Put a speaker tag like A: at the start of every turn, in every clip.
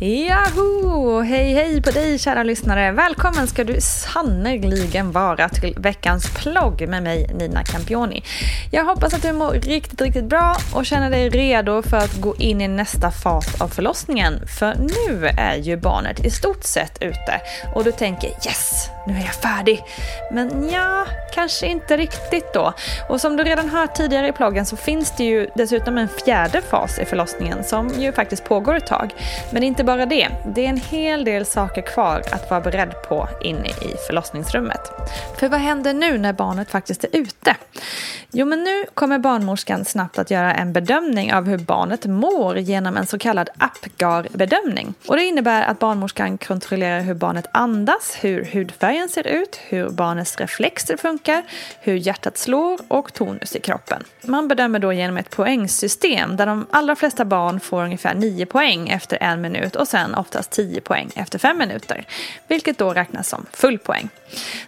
A: Yahoo! Hej hej på dig kära lyssnare! Välkommen ska du sannerligen vara till veckans plogg med mig Nina Campioni. Jag hoppas att du mår riktigt, riktigt bra och känner dig redo för att gå in i nästa fas av förlossningen. För nu är ju barnet i stort sett ute och du tänker yes, nu är jag färdig. Men ja, kanske inte riktigt då. Och som du redan hört tidigare i ploggen så finns det ju dessutom en fjärde fas i förlossningen som ju faktiskt pågår ett tag. Men inte inte bara det, det är en hel del saker kvar att vara beredd på inne i förlossningsrummet. För vad händer nu när barnet faktiskt är ute? Jo, men nu kommer barnmorskan snabbt att göra en bedömning av hur barnet mår genom en så kallad Apgar-bedömning. Och det innebär att barnmorskan kontrollerar hur barnet andas, hur hudfärgen ser ut, hur barnets reflexer funkar, hur hjärtat slår och tonus i kroppen. Man bedömer då genom ett poängsystem där de allra flesta barn får ungefär 9 poäng efter en minut minut och sen oftast 10 poäng efter 5 minuter, vilket då räknas som full poäng.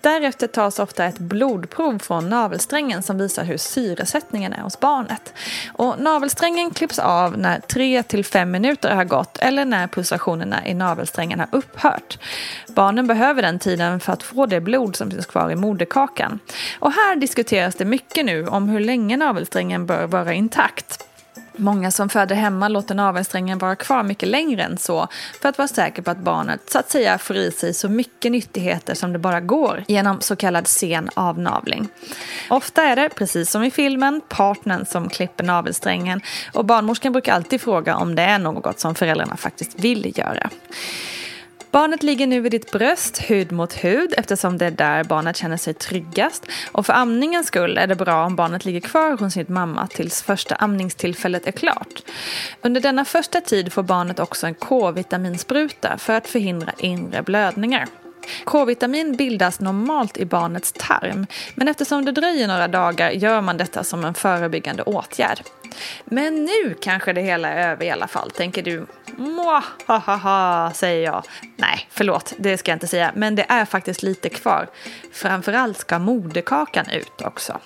A: Därefter tas ofta ett blodprov från navelsträngen som visar hur syresättningen är hos barnet. Och navelsträngen klipps av när 3 5 minuter har gått eller när pulsationerna i navelsträngen har upphört. Barnen behöver den tiden för att få det blod som finns kvar i moderkakan. Och här diskuteras det mycket nu om hur länge navelsträngen bör vara intakt. Många som föder hemma låter navelsträngen vara kvar mycket längre än så för att vara säker på att barnet så att säga får i sig så mycket nyttigheter som det bara går genom så kallad sen avnavling. Ofta är det, precis som i filmen, partnern som klipper navelsträngen och barnmorskan brukar alltid fråga om det är något som föräldrarna faktiskt vill göra. Barnet ligger nu vid ditt bröst, hud mot hud, eftersom det är där barnet känner sig tryggast. Och för amningens skull är det bra om barnet ligger kvar hos sin mamma tills första amningstillfället är klart. Under denna första tid får barnet också en K-vitaminspruta för att förhindra inre blödningar. K-vitamin bildas normalt i barnets tarm, men eftersom det dröjer några dagar gör man detta som en förebyggande åtgärd. Men nu kanske det hela är över i alla fall, tänker du. Mwahaha, säger jag. Nej, förlåt, det ska jag inte säga. Men det är faktiskt lite kvar. Framförallt ska moderkakan ut också.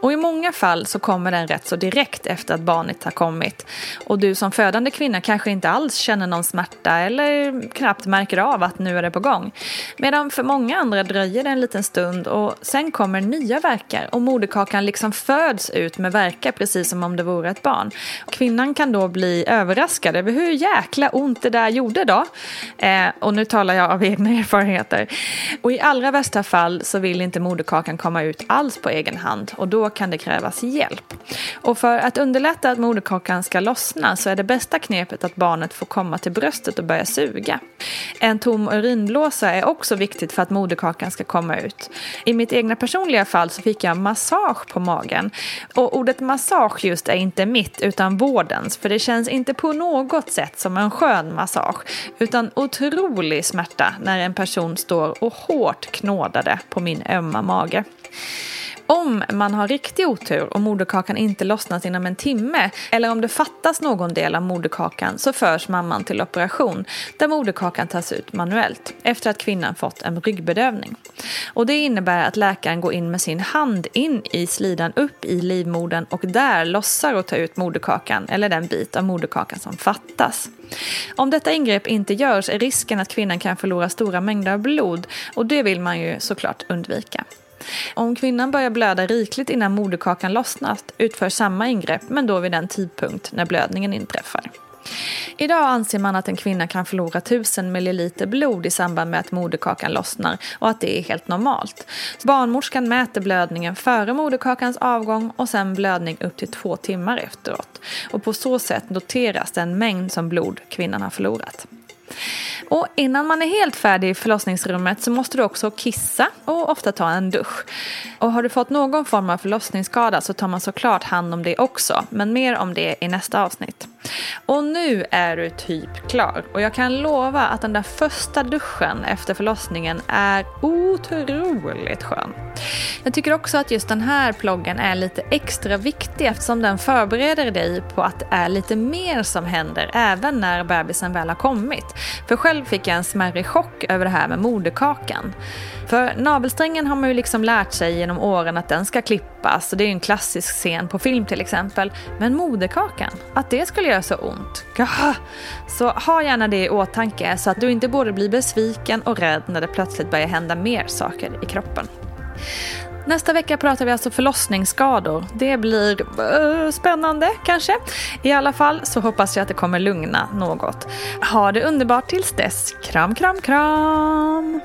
A: Och i många fall så kommer den rätt så direkt efter att barnet har kommit. Och du som födande kvinna kanske inte alls känner någon smärta eller knappt märker av att nu är det på gång. Medan för många andra dröjer det en liten stund och sen kommer nya verkar och moderkakan liksom föds ut med verkar precis som om det vore ett barn. Kvinnan kan då bli överraskad över hur jäkla ont det där gjorde då. Eh, och nu talar jag av egna erfarenheter. Och i allra värsta fall så vill inte moderkakan komma ut alls på egen hand och då kan det krävas hjälp. Och för att underlätta att moderkakan ska lossna så är det bästa knepet att barnet får komma till bröstet och börja suga. En tom urinblåsa är också viktigt för att moderkakan ska komma ut. I mitt egna personliga fall så fick jag massage på magen. Och ordet massage just är inte mitt utan vårdens för det känns inte på något sätt som en skön massage utan otrolig smärta när en person står och hårt knådade på min ömma mage. Om man har riktig otur och moderkakan inte lossnat inom en timme eller om det fattas någon del av moderkakan så förs mamman till operation där moderkakan tas ut manuellt efter att kvinnan fått en ryggbedövning. Och det innebär att läkaren går in med sin hand in i slidan upp i livmodern och där lossar och tar ut moderkakan eller den bit av moderkakan som fattas. Om detta ingrepp inte görs är risken att kvinnan kan förlora stora mängder av blod och det vill man ju såklart undvika. Om kvinnan börjar blöda rikligt innan moderkakan lossnat utförs samma ingrepp men då vid den tidpunkt när blödningen inträffar. Idag anser man att en kvinna kan förlora 1000 ml blod i samband med att moderkakan lossnar och att det är helt normalt. Barnmorskan mäter blödningen före moderkakans avgång och sen blödning upp till två timmar efteråt. Och på så sätt noteras den mängd som blod kvinnan har förlorat. Och innan man är helt färdig i förlossningsrummet så måste du också kissa och ofta ta en dusch. Och har du fått någon form av förlossningsskada så tar man såklart hand om det också, men mer om det i nästa avsnitt. Och nu är du typ klar. Och jag kan lova att den där första duschen efter förlossningen är otroligt skön. Jag tycker också att just den här ploggen är lite extra viktig eftersom den förbereder dig på att det är lite mer som händer även när bebisen väl har kommit. För själv fick jag en smärre chock över det här med moderkakan. För navelsträngen har man ju liksom lärt sig genom åren att den ska klippas och det är ju en klassisk scen på film till exempel. Men moderkakan, att det skulle göra så ont. Så ha gärna det i åtanke så att du inte både blir besviken och rädd när det plötsligt börjar hända mer saker i kroppen. Nästa vecka pratar vi alltså förlossningsskador. Det blir uh, spännande kanske. I alla fall så hoppas jag att det kommer lugna något. Ha det underbart tills dess. Kram, kram, kram!